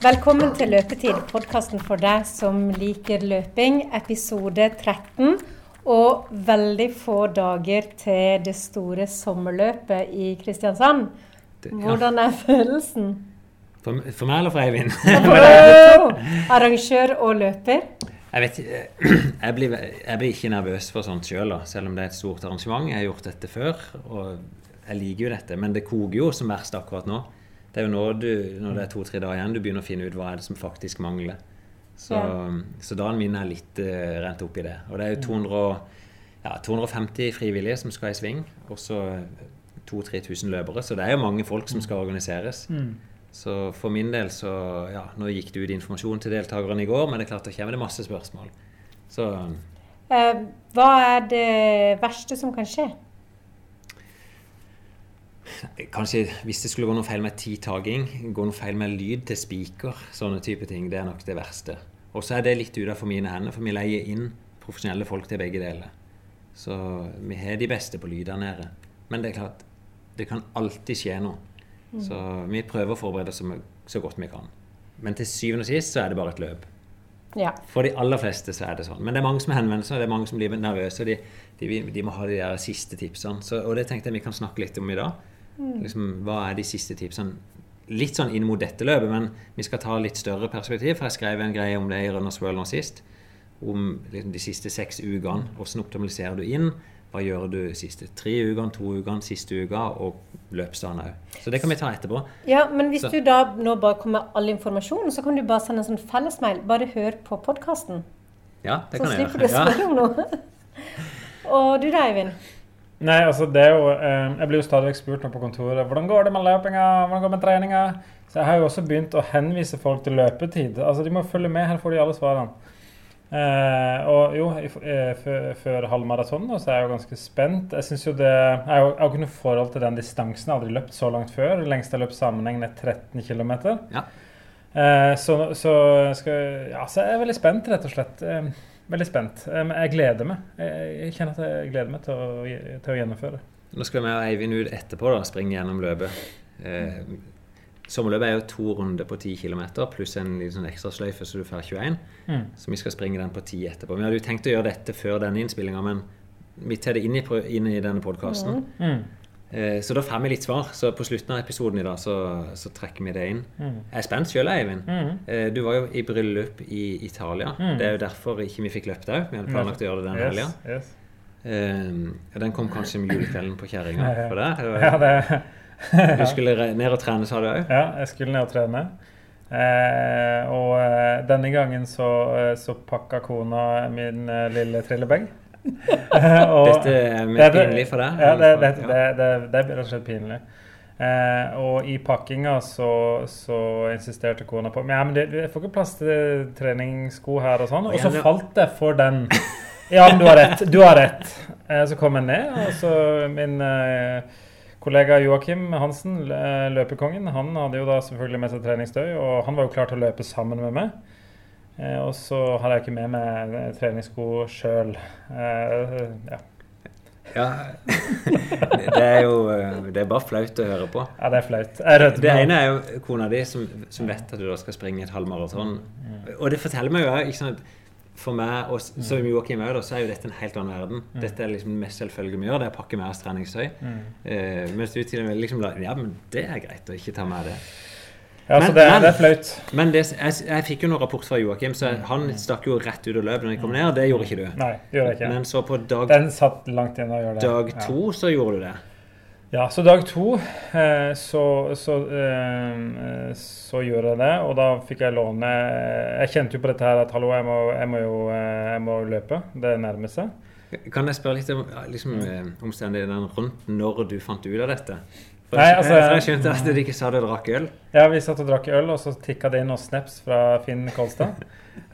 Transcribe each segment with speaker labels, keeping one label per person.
Speaker 1: Velkommen til Løpetid, podkasten for deg som liker løping, episode 13. Og veldig få dager til det store sommerløpet i Kristiansand. Hvordan er følelsen?
Speaker 2: For, for meg eller for Eivind?
Speaker 1: Arrangør og løper.
Speaker 2: Jeg vet jeg blir, jeg blir ikke nervøs for sånt sjøl, selv om det er et stort arrangement. Jeg har gjort dette før, og jeg liker jo dette. Men det koker jo som verst akkurat nå. Det er jo nå du, når det er to-tre dager igjen, du begynner å finne ut hva er det som faktisk mangler. Så,
Speaker 1: Ja.
Speaker 2: så dagen min er litt uh, rent opp i det. Og det er jo 200, ja, 250 frivillige som skal i sving, og så 2000-3000 løpere. Så det er jo mange folk som skal organiseres. Så for min del så Ja, nå gikk det ut informasjon til deltakerne i går, men det er klart det kommer det masse spørsmål. Så
Speaker 1: Eh, hva er det verste som kan skje?
Speaker 2: Kanskje hvis det skulle gå noe feil med tidtaking, gå noe feil med lyd til spiker, sånne type ting, det er nok det verste. Og så er det litt utenfor mine hender, for vi leier inn profesjonelle folk til begge deler. Så vi har de beste på lyd der nede. Men det er klart, det kan alltid skje noe. Så vi prøver å forberede oss så, så godt vi kan. Men til syvende og sist så er det bare et løp.
Speaker 1: Ja.
Speaker 2: For de aller fleste så er det sånn. Men det er mange som henvender seg, det er mange som blir nervøse. og De, de, de må ha de der siste tipsene. Så, og det tenkte jeg vi kan snakke litt om i dag. Liksom, hva er de siste tipsene? Litt sånn inn mot dette løpet, men vi skal ta litt større perspektiv. For jeg skrev en greie om det i Runners World nå sist. Om liksom, de siste seks ukene. Hvordan optimaliserer du inn? Hva gjør du de siste tre ukene, to ukene, siste uka, og løpsdagen òg. Så det kan vi ta etterpå.
Speaker 1: ja, men hvis
Speaker 2: Så-
Speaker 1: du da nå bare kommer med all informasjonen, så kan du bare sende en sånn fellesmail. Bare hør på podkasten,
Speaker 2: Ja, det
Speaker 1: så
Speaker 2: kan jeg gjøre.
Speaker 1: Så slipper du å spørre om noe. Og du da, Eivind?
Speaker 3: Nei, altså det er jo eh, Jeg blir jo stadig spurt nå på kontoret hvordan går det med løpinga, hvordan går det med treninga. Så jeg har jo også begynt å henvise folk til løpetid. Altså De må følge med, her får de alle svarene. Eh, og jo, før, halv halvmaraton nå, så er jeg jo ganske spent. Jeg synes jo det Jeg har jo ikke noe forhold til den distansen. Jeg har aldri løpt så langt før. Det lengste jeg har løpt sammenhengende er 13 km.
Speaker 2: Ja.
Speaker 3: Eh, så, så, skal, ja, så jeg er veldig spent, rett og slett. Eh, veldig spent. Eh, men jeg gleder meg. Jeg, kjenner at jeg gleder meg til å, til å gjennomføre.
Speaker 2: Nå skal vi og Eivind ut etterpå da, springe gjennom løpet. Eh, sommerløpet er jo to runder på 10 km pluss en liten sånn ekstrasløyfe så du får 21.
Speaker 3: Mm.
Speaker 2: Så vi skal springe den på 10 etterpå. Vi hadde jo tenkt å gjøre dette før denne innspillinga, men vi tar det inn i, inn i denne podkasten.
Speaker 3: Mm.
Speaker 2: Eh, så da får vi litt svar. Så på slutten av episoden i dag så, så trekker vi det inn.
Speaker 3: Mm.
Speaker 2: Jeg er spent sjøl, Eivind.
Speaker 3: Mm.
Speaker 2: Eh, du var jo i bryllup i Italia.
Speaker 3: Mm.
Speaker 2: Det er jo derfor ikke vi fikk løpt òg. Vi hadde planlagt å gjøre det den helga.
Speaker 3: Yes, yes.
Speaker 2: Eh, den kom kanskje med julekvelden på kjerringa. For deg?
Speaker 3: Ja, det,
Speaker 2: Du skulle ned og trene, sa du òg?
Speaker 3: ja, jeg skulle ned og trene. Eh, og denne gangen så, så pakka kona min lille trillebag. Og-
Speaker 2: Dette er
Speaker 3: Det det-
Speaker 2: pinlig for deg?
Speaker 3: Ja, det, det, det, det, det er rett og slett pinlig. Eh, og i pakkinga så, så insisterte kona på Men ja, men det, jeg får ikke plass til treningssko her og sånn. Og så falt jeg for den. Ja, men du har rett. Du har rett. Eh, så kom jeg ned, og så min eh, kollega Joakim Hansen, eh, løpekongen, han hadde jo da selvfølgelig med seg treningstøy, og han var jo klar til å løpe sammen med meg. Eh, og så hadde jeg ikke med meg eh, treningssko sjøl. Eh, ja.
Speaker 2: Ja. Det er jo Det er bare flaut å høre på.
Speaker 3: ja, det er flaut.
Speaker 2: Det ene er jo kona di som, som vet at du da skal springe et halvmaraton. Og det forteller meg jo ikke sant For meg, og s- som Joakim òg, så er jo dette en helt annen verden. Dette er liksom det mest selvfølgelige vi gjør, det er å pakke med oss treningstøy. Eh, mens du til og med liksom la Ja, men det er greit å ikke ta med det.
Speaker 3: Ja,
Speaker 2: Men-
Speaker 3: så det,
Speaker 2: men-
Speaker 3: det er flaut.
Speaker 2: Men det, jeg, jeg fikk jo noen rapport fra Joakim, så han stakk jo rett ut og løp når jeg kom ned. Det gjorde ikke du.
Speaker 3: Nei, gjorde jeg ikke.
Speaker 2: Men så på dag,
Speaker 3: Den satt langt igjen å gjøre det.
Speaker 2: dag
Speaker 3: Ja.
Speaker 2: to så gjorde du det.
Speaker 3: Ja, så dag to eh, så, så, eh, så gjorde jeg det, og da fikk jeg låne Jeg kjente jo på dette her at hallo, jeg må, jeg må jo eh, jeg må løpe. Det nærmer seg.
Speaker 2: Kan jeg spørre litt om ja, liksom, eh, omstendighetene rundt når du fant ut av dette?
Speaker 3: Nei, altså-
Speaker 2: for jeg skjønte at dere ikke sa dere drakk øl.
Speaker 3: Ja, vi satt og drakk øl, og så tikka det inn noen snaps fra Finn Kolstad.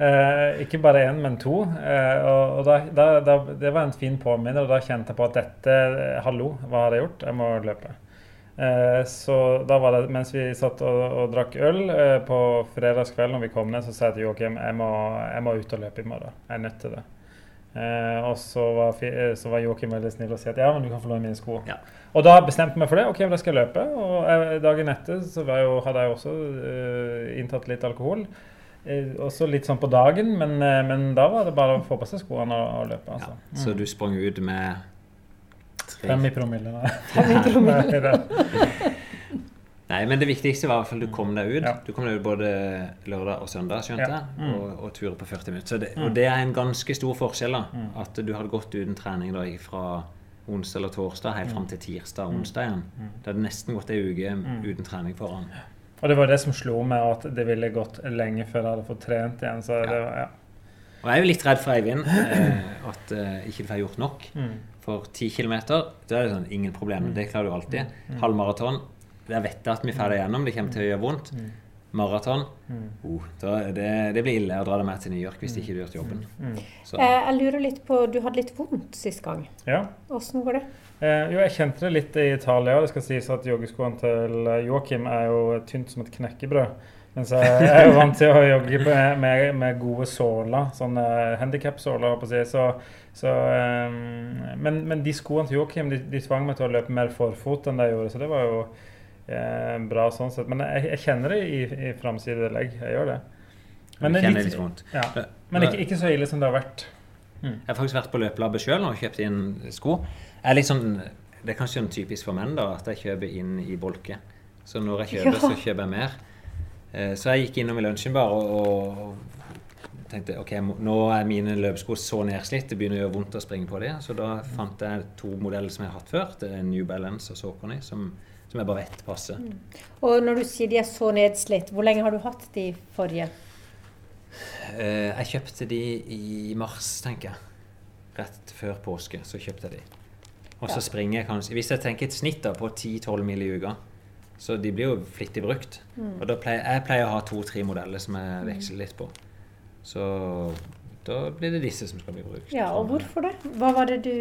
Speaker 3: Eh, ikke bare én, men to. Eh, og og da, da, da, det var en fin påminner, og da kjente jeg på at dette eh, Hallo, hva har jeg gjort? Jeg må løpe. Eh, så da var det, mens vi satt og, og drakk øl eh, på fredagskvelden når vi kom ned, så sa jeg til Joakim jeg må, jeg må ut og løpe i morgen. Jeg er nødt til det. Eh, og så var, så var Joakim veldig snill og sa at ja, men du kan få låne mine sko.
Speaker 2: Ja.
Speaker 3: Og da bestemte jeg meg for det. Ok, da skal jeg løpe. Og dagen etter så var jeg jo, hadde jeg også uh, inntatt litt alkohol. Uh, også litt sånn på dagen, men, uh, men da var det bare å få på seg skoene og, og løpe. Altså.
Speaker 2: Ja, så du sprang ut med tre
Speaker 3: Fem i promille. Da.
Speaker 1: Fem i promille.
Speaker 3: Nei,
Speaker 2: men det viktigste var i hvert fall du kom deg ut.
Speaker 3: Ja.
Speaker 2: Du kom deg ut både lørdag og søndag, skjønte
Speaker 3: Ja.
Speaker 2: jeg,
Speaker 3: Mm.
Speaker 2: og, og turer på 40 minutter. Så det,
Speaker 3: Mm.
Speaker 2: og det er en ganske stor forskjell, da.
Speaker 3: Mm.
Speaker 2: At du hadde gått uten trening da fra onsdag eller torsdag helt fram til tirsdag og onsdag igjen.
Speaker 3: Mm.
Speaker 2: Det hadde nesten gått ei uke
Speaker 3: Mm.
Speaker 2: uten trening foran.
Speaker 3: Og det var det som slo meg, at det ville gått lenge før jeg hadde fått trent igjen. Så det var, ja.
Speaker 2: Og jeg er jo litt redd for Eivind, eh, at eh, ikke du får gjort nok.
Speaker 3: Mm.
Speaker 2: For 10 km, det er sånn ingen problem. Det klarer du alltid. Halvmaraton, der vet jeg at vi får det gjennom. Det kommer til å gjøre vondt.
Speaker 3: Mm.
Speaker 2: Maraton,
Speaker 3: Mm.
Speaker 2: oh, det, det blir ille å dra deg med til New York hvis ikke du har gjort jobben.
Speaker 3: Mm.
Speaker 2: Så,
Speaker 1: Eh, jeg lurer litt på Du hadde litt vondt sist gang.
Speaker 3: Ja.
Speaker 1: Åssen går det?
Speaker 3: Eh, jo, jeg kjente det litt i Italia. Det skal sies at joggeskoene til Joakim er jo tynt som et knekkebrød. Mens jeg, jeg er jo vant til å jogge med, med, med gode såler, sånne handikap-såler. Så, så, um, men, men de skoene til Joakim de, de tvang meg til å løpe mer forfot enn det jeg gjorde, så det var jo bra sånn sett. Men jeg, jeg kjenner det i, i framsidelegg. Jeg gjør det.
Speaker 2: Men
Speaker 3: det
Speaker 2: litt vondt.
Speaker 3: Ja, men ikke, ikke så ille som det har vært.
Speaker 2: Jeg har faktisk vært på løpelabbet sjøl og kjøpt inn sko. Jeg sånn, det er kanskje sånn typisk for menn da, at jeg kjøper inn i bolke. Så når jeg kjøper,
Speaker 1: Ja.
Speaker 2: så kjøper jeg mer. Eh, Så jeg gikk innom i lunsjen bare og, og tenkte ok, nå er mine løpesko så nedslitt, det begynner å gjøre vondt å springe på dem. Så da fant jeg to modeller som jeg har hatt før. Det er New Balance og Saucony, som, som jeg bare vet passer.
Speaker 1: Og når du sier de er så nedslitt, hvor lenge har du hatt de forrige?
Speaker 2: Eh, Jeg kjøpte de i mars, tenker jeg. Rett før påske så kjøpte jeg de. Og så
Speaker 1: Ja.
Speaker 2: springer jeg kanskje Hvis jeg tenker et snitt da på 10-12 mil i uka, så de blir jo flittig brukt.
Speaker 1: Mm.
Speaker 2: Og da pleier, jeg pleier å ha to-tre modeller som jeg veksler litt på. Så da blir det disse som skal bli brukt.
Speaker 1: Ja, og hvorfor det? Hva var det du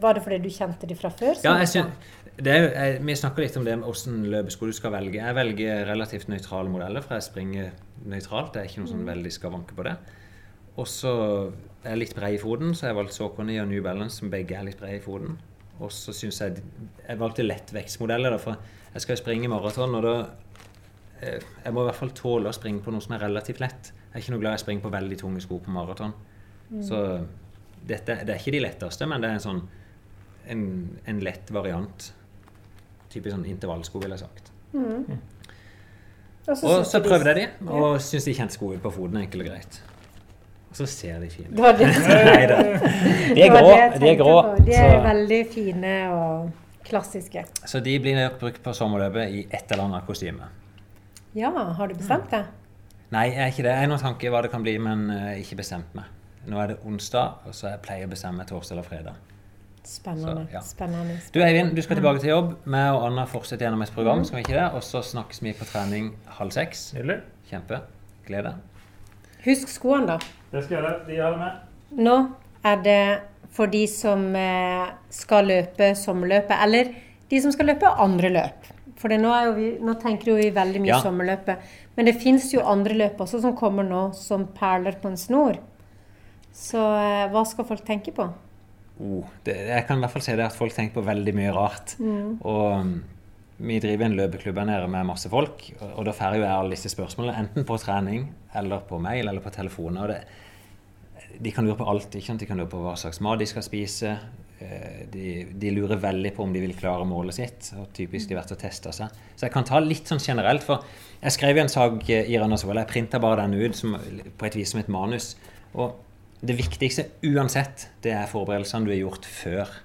Speaker 1: Var det fordi du kjente de fra før?
Speaker 2: Ja, jeg synes, det er, jeg, Vi snakker litt om det med hvordan løpesko du skal velge. Jeg velger relativt nøytrale modeller, for jeg springer nøytralt. Det er ikke noe sånn veldig skavanke på det. Og så er jeg litt bred i foten, så jeg valgte valgt Saucony og New Balance, som begge er litt brede i foten. Og så syns jeg Jeg valgte lettvektsmodeller, for jeg skal jo springe maraton, og da Jeg må i hvert fall tåle å springe på noe som er relativt lett. Jeg er ikke noe glad i å springe på veldig tunge sko på maraton. Så dette, det er ikke de letteste, men det er en sånn en, en lett variant. Typisk sånn intervallsko, ville jeg sagt.
Speaker 1: Mm. Og så
Speaker 2: Og så prøvde jeg de, og syntes de kjentes gode ut på foten. Enkelt og greit. Og så ser de fine ut.
Speaker 1: Det var det.
Speaker 2: Nei da. De er grå. De er grå.
Speaker 1: De er
Speaker 2: Så,
Speaker 1: veldig fine og klassiske.
Speaker 2: så de blir nok brukt på sommerløpet i et eller annet kostyme.
Speaker 1: Ja, har du bestemt deg?
Speaker 2: Nei, jeg er ikke det. Jeg har noen tanker hva det kan bli, men eh, ikke bestemt meg. Nå er det onsdag, og så jeg pleier å bestemme meg torsdag eller fredag.
Speaker 1: Spennende.
Speaker 2: Så, ja.
Speaker 1: spennende.
Speaker 2: Du Eivind, du skal tilbake til jobb. Vi og Anna fortsetter gjennom et program, skal vi ikke det? Og så snakkes vi på trening halv seks.
Speaker 3: Nydelig.
Speaker 2: Kjempe. Glede.
Speaker 1: Husk skoene, da.
Speaker 3: Det skal jeg gjøre. De har det med.
Speaker 1: Nå er det for de som eh, skal løpe sommerløpet, eller de som skal løpe andre løp. For det, nå, jo vi, nå tenker jo vi veldig mye
Speaker 2: Ja.
Speaker 1: sommerløpet. Men det fins jo andre løp også som kommer nå som perler på en snor. Så eh, hva skal folk tenke på?
Speaker 2: Oh, det, jeg kan i hvert fall si det at folk tenker på veldig mye rart. Og um, vi driver en løpeklubb her nede med masse folk, og, og da får jo jeg alle disse spørsmålene, enten på trening eller på mail eller på telefoner. Og det, de kan lure på alt. De kan lure på hva slags mat de skal spise. Eh, De, de lurer veldig på om de vil klare målet sitt. og Typisk de har vært og testa seg. Så jeg kan ta litt sånn generelt. For jeg skrev en sak i i Rønnersvoll. Jeg printa bare den ut som, på et vis som et manus. Og det viktigste uansett, det er forberedelsene du har gjort før.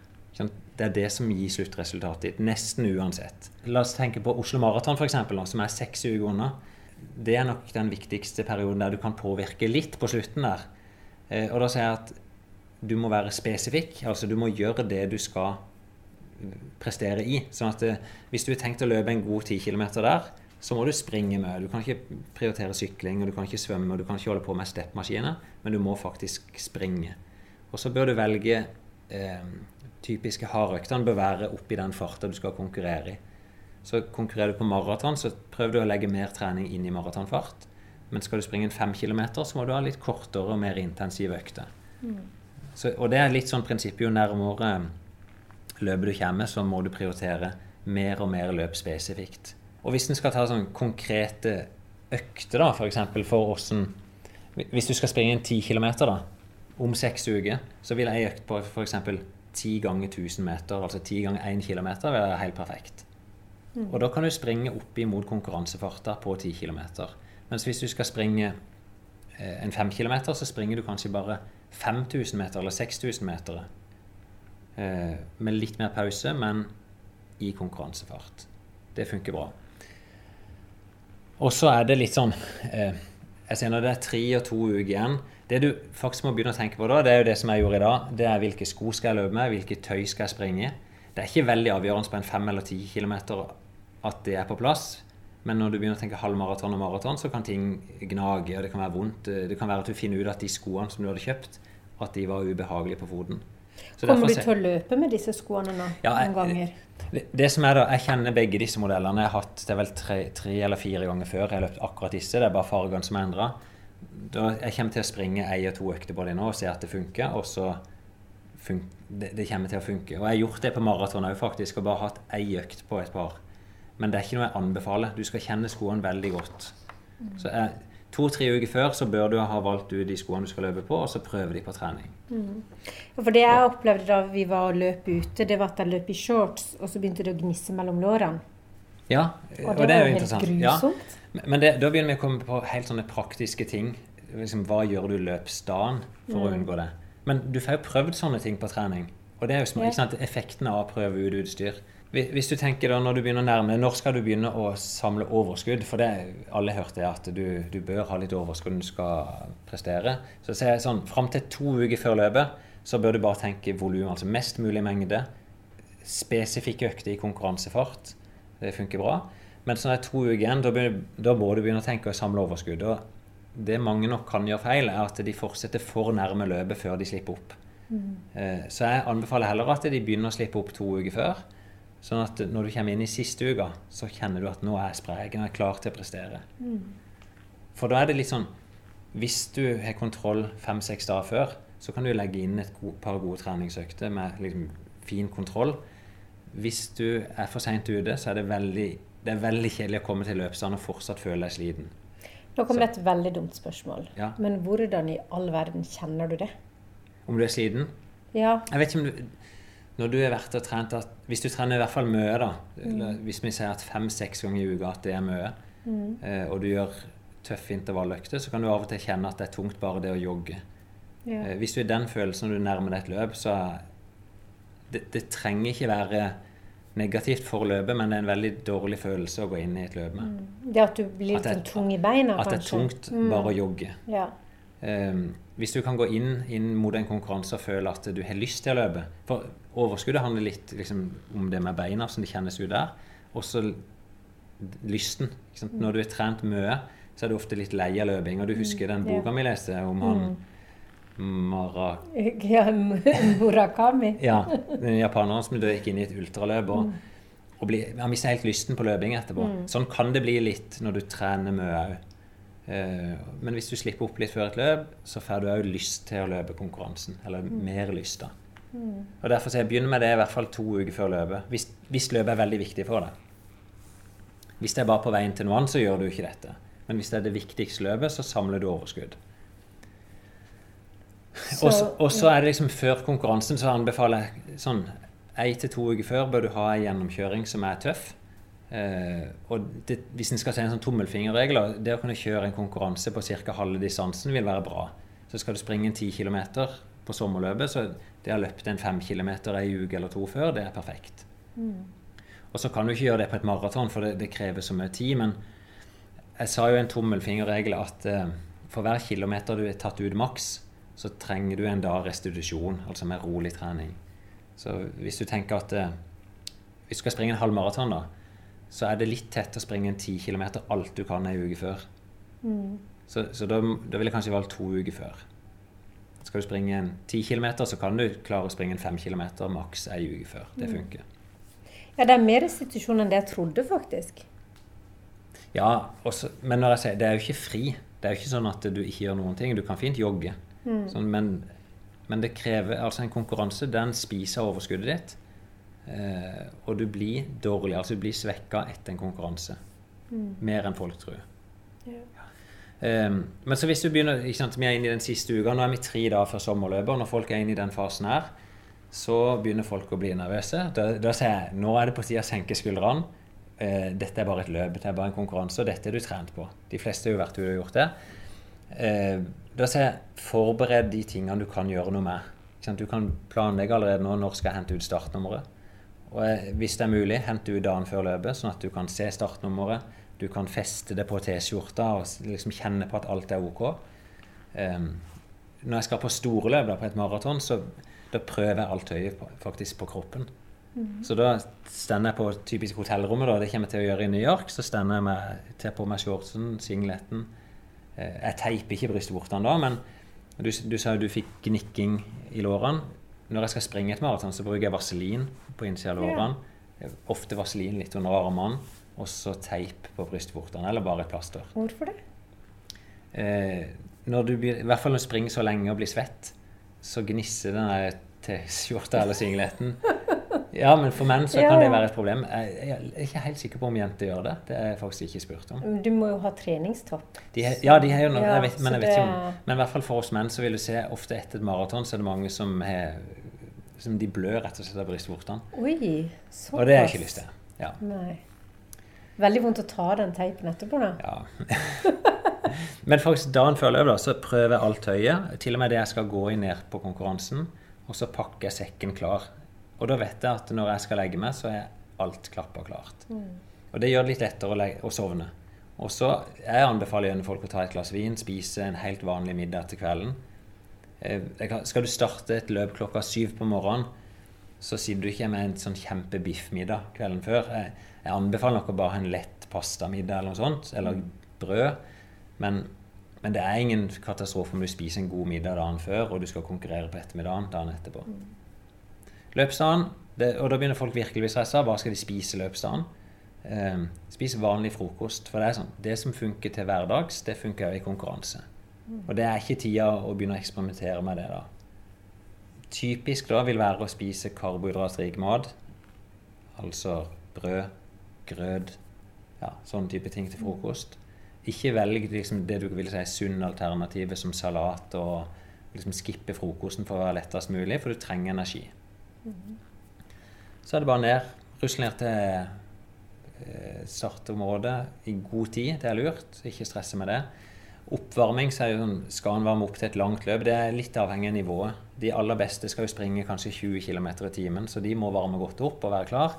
Speaker 2: Det er det som gir sluttresultatet ditt. Nesten uansett. La oss tenke på Oslo Maraton, f.eks., som er seks uker unna. Det er nok den viktigste perioden der du kan påvirke litt på slutten der. Eh, og da sier jeg at du må være spesifikk. Altså du må gjøre det du skal prestere i. Sånn at det, hvis du har tenkt å løpe en god 10 km der, så må du springe med. Du kan ikke prioritere sykling, og du kan ikke svømme, og du kan ikke holde på med steppmaskiner, men du må faktisk springe. Og så bør du velge eh, typiske hardøktene bør være oppi den farta du skal konkurrere i. Så konkurrerer du på maraton, så prøv du å legge mer trening inn i maratonfart. Men skal du springe en fem kilometer, så må du ha litt kortere og mer intensive økter. Så, og det er litt sånn prinsippet jo nærmere løpet du kommer, så må du prioritere mer og mer løp spesifikt. Og hvis en skal ta sånn konkrete økter, da, f.eks. For, for åssen Hvis du skal springe en 10 km da, om seks uker, så vil ei økt på f.eks. 10 ganger 1000 meter, altså 10 ganger 1 km, være helt perfekt. Mm. Og da kan du springe opp imot konkurransefarta på 10 km. Mens hvis du skal springe eh, en 5 km, så springer du kanskje bare 5000 meter eller 6000 meter. Eh, med litt mer pause, men i konkurransefart. Det funker bra. Og så er det litt sånn eh, Jeg sier når det er tre og to uker igjen Det du faktisk må begynne å tenke på da, det er jo det som jeg gjorde i dag. Det er hvilke sko skal jeg løpe med, hvilke tøy skal jeg springe i. Det er ikke veldig avgjørende på en 5 eller 10 kilometer at det er på plass. Men når du begynner å tenke halvmaraton og maraton, så kan ting gnage, og det kan være vondt. Det kan være at du finner ut at de skoene som du hadde kjøpt, at de var ubehagelige på foten.
Speaker 1: Så Kommer du til å løpe med disse skoene nå?
Speaker 2: Ja, noen ganger? Det, det, som er da, Jeg kjenner begge disse modellene. Jeg har hatt det er vel tre, tre eller fire ganger før. Jeg har løpt akkurat disse. Det er bare fargene som er endra. Jeg kommer til å springe ei og to økter på dem nå og se at det funker. Og så fun det, det, kommer til å funke. Og jeg har gjort det på maraton òg, faktisk. Og bare hatt ei økt på et par. Men det er ikke noe jeg anbefaler. Du skal kjenne skoene veldig godt. Så jeg, To-tre uker før så bør du ha valgt ut de skoene du skal løpe på, og så prøve de på trening.
Speaker 1: Mm. For Det jeg opplevde da vi var og løp ute, det var at jeg løp i shorts, og så begynte det å gnisse mellom lårene.
Speaker 2: Ja,
Speaker 1: og det, og det er jo interessant. Grusomt.
Speaker 2: Ja. Men det, da begynner vi å komme på helt sånne praktiske ting. Liksom, hva gjør du løpsdagen for mm. å unngå det? Men du får jo prøvd sånne ting på trening. Og det er jo små, ja. effekten av å prøve ut utstyr. Hvis du tenker da, når du begynner å nærme deg, Når skal du begynne å samle overskudd? For det alle hørte er at du, du, bør ha litt overskudd når du skal prestere. Så se sånn, Fram til to uker før løpet så bør du bare tenke volum. Altså mest mulig mengde. Spesifikke økter i konkurransefart. Det funker bra. Men så er to uker igjen, da, da, må du begynne å tenke å samle overskudd. Og det mange nok kan gjøre feil, er at de fortsetter for nærme løpet før de slipper opp. Mm. Eh, så jeg anbefaler heller at de begynner å slippe opp to uker før. Sånn at når du kommer inn i siste uka, så kjenner du at nå er jeg sprek, jeg er klar til å prestere. Mm. For da er det litt sånn Hvis du har kontroll fem-seks dager før, så kan du legge inn et par gode treningsøkter med liksom fin kontroll. Hvis du er for seint ute, så er det veldig, det er veldig kjedelig å komme til løpsdagen og fortsatt føle deg sliten.
Speaker 1: Nå kommer det et veldig dumt spørsmål.
Speaker 2: Ja.
Speaker 1: Men hvordan i all verden kjenner du det?
Speaker 2: Om du er sliten?
Speaker 1: Ja.
Speaker 2: Jeg vet ikke om du når du har vært og trent at, Hvis du trener i hvert fall mye, da mm. Hvis vi sier at fem-seks ganger i uka at det er mye, mm. eh, og du gjør tøffe intervalløkter, så kan du av og til kjenne at det er tungt bare det å jogge. Yeah. Eh, hvis du er den følelsen når du nærmer deg et løp, så det, det, trenger ikke være negativt for løpet, men det er en veldig dårlig følelse å gå inn i et løp med.
Speaker 1: Mm. Det at du blir litt tung i beina,
Speaker 2: kanskje? At det er tungt mm. bare å jogge.
Speaker 1: Ja.
Speaker 2: Um, hvis du kan gå inn, inn, mot en konkurranse og føle at du har lyst til å løpe For overskuddet handler litt liksom, om det med beina, som det kjennes ut der. Og så lysten. Når du har trent mye, så er du ofte litt lei av løping. Og du husker den mm, boka vi leste om han Mara...
Speaker 1: Ja, Murakami.
Speaker 2: ja, den japaneren som gikk inn i et ultraløp. og, mm. og bli, Han mister helt lysten på løping etterpå. Mm. Sånn kan det bli litt når du trener mye òg. Eh, men hvis du slipper opp litt før et løp, så får du òg lyst til å løpe konkurransen. Eller mm. mer lyst, da. Mm. Og Derfor så jeg begynner med det i hvert fall to uker før løpet. Hvis, hvis løpet er veldig viktig for deg. Hvis det er bare på veien til noe annet, så gjør du ikke dette. Men hvis det er det viktigste løpet, så samler du overskudd. Og så er det liksom før konkurransen, så anbefaler jeg sånn Én til to uker før bør du ha en gjennomkjøring som er tøff. Eh, og det, hvis en skal si en sånn tommelfingerregel, det å kunne kjøre en konkurranse på ca. halve distansen vil være bra. Så skal du springe en 10 km på sommerløpet, så det har løpt en 5 km ei uke eller to før, det er perfekt. Mm. Og så kan du ikke gjøre det på et maraton, for det, det, krever så mye tid. Men jeg sa jo en tommelfingerregel at eh, for hver kilometer du er tatt ut maks, så trenger du en dag restitusjon, altså med rolig trening. Så hvis du tenker at eh, hvis du skal springe en halv maraton, da, så er det litt tett å springe en 10 km alt du kan ei uke før. Mm. Så, så da, da ville jeg kanskje valgt to uker før. Skal du springe en 10 km, så kan du klare å springe en 5 km maks ei uke før. Det mm. funker.
Speaker 1: Ja, det er mer restitusjon enn det jeg trodde, faktisk.
Speaker 2: Ja, også, men når jeg sier, det er jo ikke fri. Det er jo ikke sånn at du ikke gjør noen ting. Du kan fint jogge. Mm. Sånn, men men det krever altså en konkurranse. Den spiser overskuddet ditt. Eh, og du blir dårlig, altså du blir svekka etter en konkurranse. Mer enn folk tror.
Speaker 1: Ja.
Speaker 2: Um, men så hvis du begynner, ikke sant, Vi er inne i den siste uka. Nå er vi tre dager før sommerløpet. og Når folk er inne i den fasen her, så begynner folk å bli nervøse. Da, da sier jeg nå er det på tide å senke skuldrene. Uh, dette er bare et løp, det er bare en konkurranse, og dette er du trent på. De fleste har jo vært ute og gjort det. Uh, da sier jeg forbered de tingene du kan gjøre noe med. Du kan planlegge allerede nå når skal jeg hente ut startnummeret. Og hvis det er mulig, hent ut dagen før løpet, sånn at du kan se startnummeret. Du kan feste det på T-skjorta og liksom kjenne på at alt er ok. Um, når jeg skal på store løp, da, på et maraton, så da prøver jeg alt tøyet faktisk på kroppen. Så da stender jeg på typisk hotellrommet, da, det kommer jeg til å gjøre i New York. Så stender jeg med, til på meg shortsen, singleten. Eh, jeg teiper ikke brystvortene da, men du, du sa jo du fikk gnikking i lårene. Når jeg skal springe et maraton, så bruker jeg vaselin på innsida av lårene. Eh, Ofte vaselin litt under armene, og så teip på brystvortene, eller bare et plaster.
Speaker 1: Hvorfor det?
Speaker 2: Eh, når du I hvert fall når du springer så lenge og blir svett, så gnisser den T-skjorta eller singleten. Ja, men for menn så
Speaker 1: Ja,
Speaker 2: kan det være et problem. Jeg, jeg er ikke helt sikker på om jenter gjør det. Det er jeg faktisk ikke spurt om.
Speaker 1: Du må jo ha treningstopp.
Speaker 2: De ja, de har jo noe,
Speaker 1: Ja,
Speaker 2: jeg vet, men jeg vet ikke om Men i hvert fall for oss menn så vil du se ofte etter et maraton så er det mange som har som de blør rett og slett av brystvortene.
Speaker 1: Oi, såpass.
Speaker 2: Og det har jeg ikke lyst til. Ja.
Speaker 1: Nei. Veldig vondt å ta den teipen etterpå, da.
Speaker 2: Ja. Men faktisk dagen før løpet da, så prøver jeg alt tøyet. Til og med det jeg skal gå i ned på konkurransen. Og så pakker jeg sekken klar. Og da vet jeg at når jeg skal legge meg, så er alt klappa klart. Og det gjør det litt lettere å, legge, å sovne. Og så jeg anbefaler gjerne folk å ta et glass vin, spise en helt vanlig middag til kvelden. Eh, Skal du starte et løp klokka syv på morgenen, så sitter du ikke med en sånn kjempebiffmiddag kvelden før. Jeg, jeg anbefaler å bare ha en lett pastamiddag eller noe sånt, eller brød. Men, men det er ingen katastrofe om du spiser en god middag dagen før, og du skal konkurrere på ettermiddagen dagen etterpå. Løpsdagen, det, og da begynner folk virkelig å bli stressa. Hva skal de spise løpsdagen? Eh, spis vanlig frokost. For det er sånn, det som funker til hverdags, det funker også i konkurranse. Og det er ikke tida å begynne å eksperimentere med det da. Typisk da vil være å spise karbohydratrik mat. Altså brød, grøt, ja, sånne type ting til frokost. Ikke velg liksom, det du vil si sunne alternativer som salat og liksom skippe frokosten for å være lettest mulig, for du trenger energi. Så er det bare ned. Rusle ned til eh, startområdet i god tid. Det er lurt. Ikke stresse med det. Oppvarming så er jo sånn, skal en varme opp til et langt løp. Det er litt avhengig av nivået. De aller beste skal jo springe kanskje 20 km i timen, så de må varme godt opp og være klar.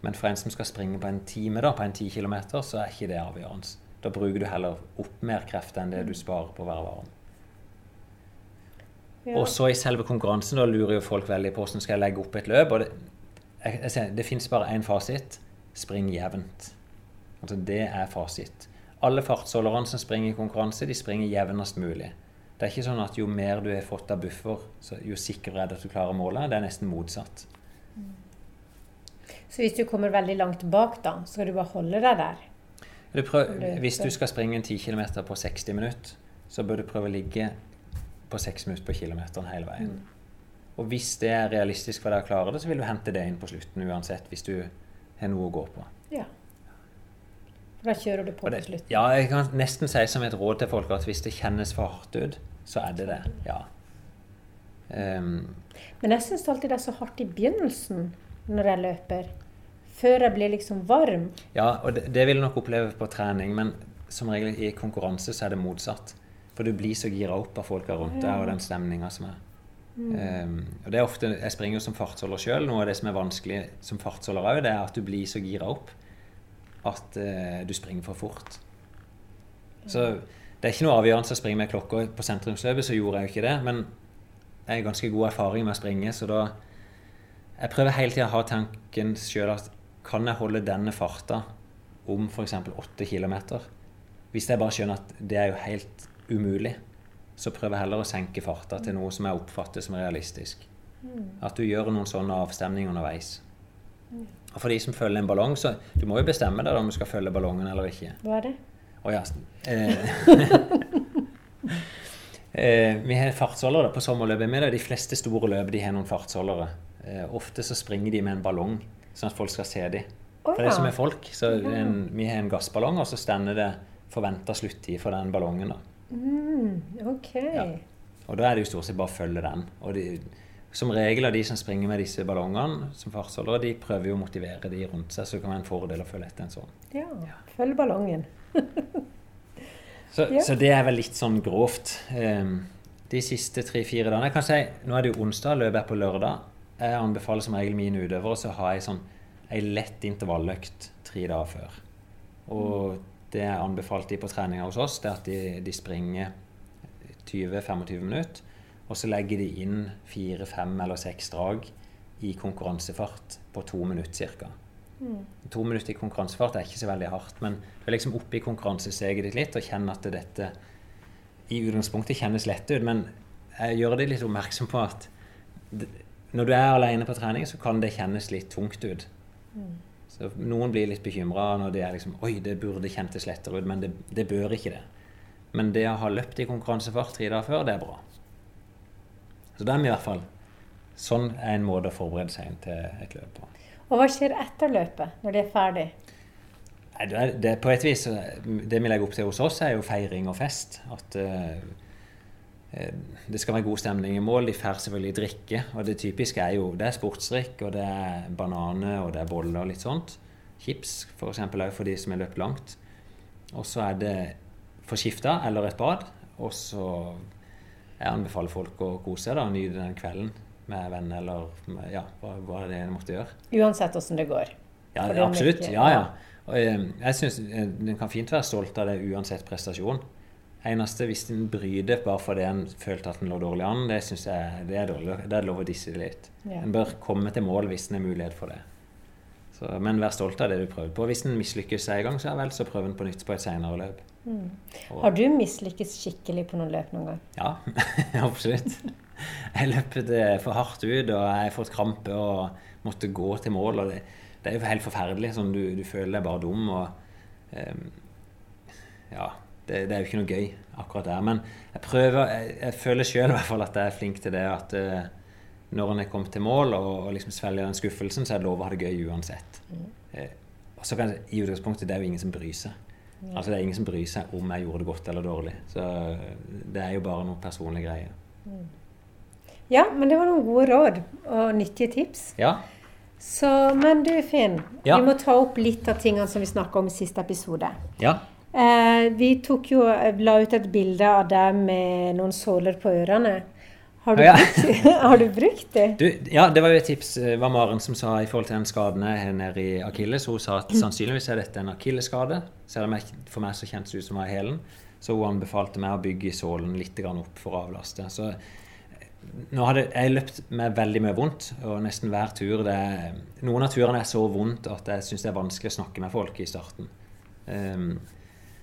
Speaker 2: Men for en som skal springe på en time, da, på en 10 km, så er ikke det avgjørende. Da bruker du heller opp mer krefter enn det du sparer på å være varm.
Speaker 1: Ja.
Speaker 2: Og så i selve konkurransen da lurer jo folk veldig på hvordan skal jeg legge opp et løp. og Det, jeg, det fins bare én fasit. Spring jevnt. Altså Det er fasit. Alle fartsholderne som springer i konkurranse, de springer jevnest mulig. Det er ikke sånn at jo mer du har fått av buffer, så jo sikrere er det at du klarer målet. Det er nesten motsatt.
Speaker 1: Så hvis du kommer veldig langt bak, da, så skal du bare holde deg der?
Speaker 2: Du prøv, hvis du skal springe en 10 km på 60 minutter, så bør du prøve å ligge på 6 minutter på kilometeren hele veien. Og hvis det er realistisk for deg å klare det, så vil du hente det inn på slutten uansett, hvis du har noe å gå på.
Speaker 1: Ja. Da kjører du på til slutt.
Speaker 2: ja, jeg kan nesten si som et råd til folk at hvis det kjennes for hardt ut, så er det det. Ja. Um.
Speaker 1: Men jeg syns alltid det er så hardt i begynnelsen når jeg løper. Før jeg blir liksom varm.
Speaker 2: ja, og det, det vil du nok oppleve på trening, men som regel i konkurranse så er det motsatt. For du blir så gira opp av folka rundt deg og den stemninga som er. Ehm, og det er ofte, Jeg springer jo som fartsholder sjøl. Noe av det som er vanskelig som fartsholder òg, er at du blir så gira opp at eh, du springer for fort. Så det er ikke noe avgjørende å springe med klokka på sentrumsløpet, så gjorde jeg jo ikke det. Men jeg har ganske god erfaring med å springe, så da Jeg prøver hele tida å ha tanken sjøl at kan jeg holde denne farta om f.eks. 8 km? Hvis jeg bare skjønner at det er jo helt umulig, så prøver jeg heller å senke farta til noe som jeg oppfatter som realistisk. At du gjør noen sånne avstemninger underveis. For de som følger en ballong, så du må jo bestemme deg om du skal følge ballongen eller ikke.
Speaker 1: Hva er det?
Speaker 2: Å ja. Eh, Eh, vi har fartsholdere på sommerløpet med. De fleste store løp de har noen fartsholdere. Eh, ofte så springer de med en ballong, sånn at folk skal se dem.
Speaker 1: Oh,
Speaker 2: For det
Speaker 1: ja.
Speaker 2: som er folk, så en, Vi har en gassballong, og så stender det forventa sluttid for den ballongen. da.
Speaker 1: Mm, ok.
Speaker 2: Ja. Og da er det jo stort sett bare å følge den. Og de, som regel av de som springer med disse ballongene som fartsholdere, de prøver jo å motivere de rundt seg, så det kan være en fordel å følge etter en sånn.
Speaker 1: Ja. Følg ballongen.
Speaker 2: Så,
Speaker 1: Ja.
Speaker 2: så det er vel litt sånn grovt. Ehm, de siste tre-fire dagene Jeg kan si, Nå er det jo onsdag, løpet er på lørdag. Jeg anbefaler som regel mine utøvere å ha ei sånn, ei lett intervalløkt tre dager før. Og det jeg anbefalte de på treninga hos oss, det er at de, de springer 20-25 minutter. Og så legger de inn fire, fem eller seks drag i konkurransefart på to minutter ca. To minutter i konkurransefart er ikke så veldig hardt, men du er liksom oppe i konkurransesteget ditt litt og kjenner at dette i utgangspunktet kjennes lett ut. Men jeg gjør deg litt oppmerksom på at når du er alene på trening, så kan det kjennes litt tungt ut. Så Noen blir litt bekymra når det er liksom Oi, det burde kjentes lettere ut, men det, det bør ikke det. Men det å ha løpt i konkurransefart tre dager før, det er bra. Så vi i hvert fall Sånn er en måte å forberede seg til et løp på.
Speaker 1: Og hva skjer etter løpet, når de er ferdig?
Speaker 2: Det det på et vis Det vi legger opp til hos oss, er jo feiring og fest. At eh, det skal være god stemning i mål. De får selvfølgelig drikke. Og det typiske er jo det er sportsdrikk, og det er bananer og det er boller og litt sånt. Chips f.eks. òg for de som har løpt langt. Og så er det forskifta eller et bad. Og så jeg anbefaler folk å kose seg da, og nyte den kvelden med venner eller med, ja, hva, hva det er måtte gjøre.
Speaker 1: Uansett åssen det går.
Speaker 2: Ja,
Speaker 1: det
Speaker 2: absolutt. Ja,
Speaker 1: ja.
Speaker 2: Og, eh, jeg synes En kan fint være stolt av det uansett prestasjon. Eneste hvis en bryter bare fordi en følte at en lå dårlig an, det synes jeg det er dårlig. Det er lov å disse litt.
Speaker 1: Ja.
Speaker 2: En bør komme til mål hvis en har mulighet for det. Så, men vær stolt av det du prøvde på. Hvis en mislykkes en gang, så er vel så prøv en på nytt på et senere løp. Og-
Speaker 1: Har du mislykkes skikkelig på noen løp noen gang?
Speaker 2: Ja, absolutt. Jeg løp det for hardt ut, og jeg har fått krampe og måtte gå til mål. og Det, det er jo helt forferdelig. Sånn, du, du føler deg bare dum. og um, Ja, det, det er jo ikke noe gøy akkurat der. Men jeg prøver, jeg, jeg føler sjøl at jeg er flink til det. At uh, når en er kommet til mål og, og liksom svelger den skuffelsen, så er det lov å ha det gøy uansett. Eh, og så kan jeg, I utgangspunktet det er jo ingen som bryr seg. Altså Det er ingen som bryr seg om jeg gjorde det godt eller dårlig. Så det er jo bare noen personlige greier.
Speaker 1: Ja, men det var noen gode råd og nyttige tips.
Speaker 2: Ja,
Speaker 1: Så, men du Finn,
Speaker 2: Ja.
Speaker 1: vi må ta opp litt av tingene som vi snakka om i siste episode.
Speaker 2: ja.
Speaker 1: Eh, vi jo, la ut et bilde av deg med noen såler på ørene. Har du,
Speaker 2: Ja.
Speaker 1: brukt, har du brukt det?
Speaker 2: Du, ja, det var jo et tips det var Maren som sa i forhold til den skaden her nede i akilles. Hun sa at sannsynligvis er dette en akillesskade, selv om for meg så kjentes det ut som var hælen. Så hun anbefalte meg å bygge sålen litt opp for å avlaste. Så nå hadde jeg løpt med veldig mye vondt, og nesten hver tur det Noen av turene er så vondt at jeg syns det er vanskelig å snakke med folk i starten. Um,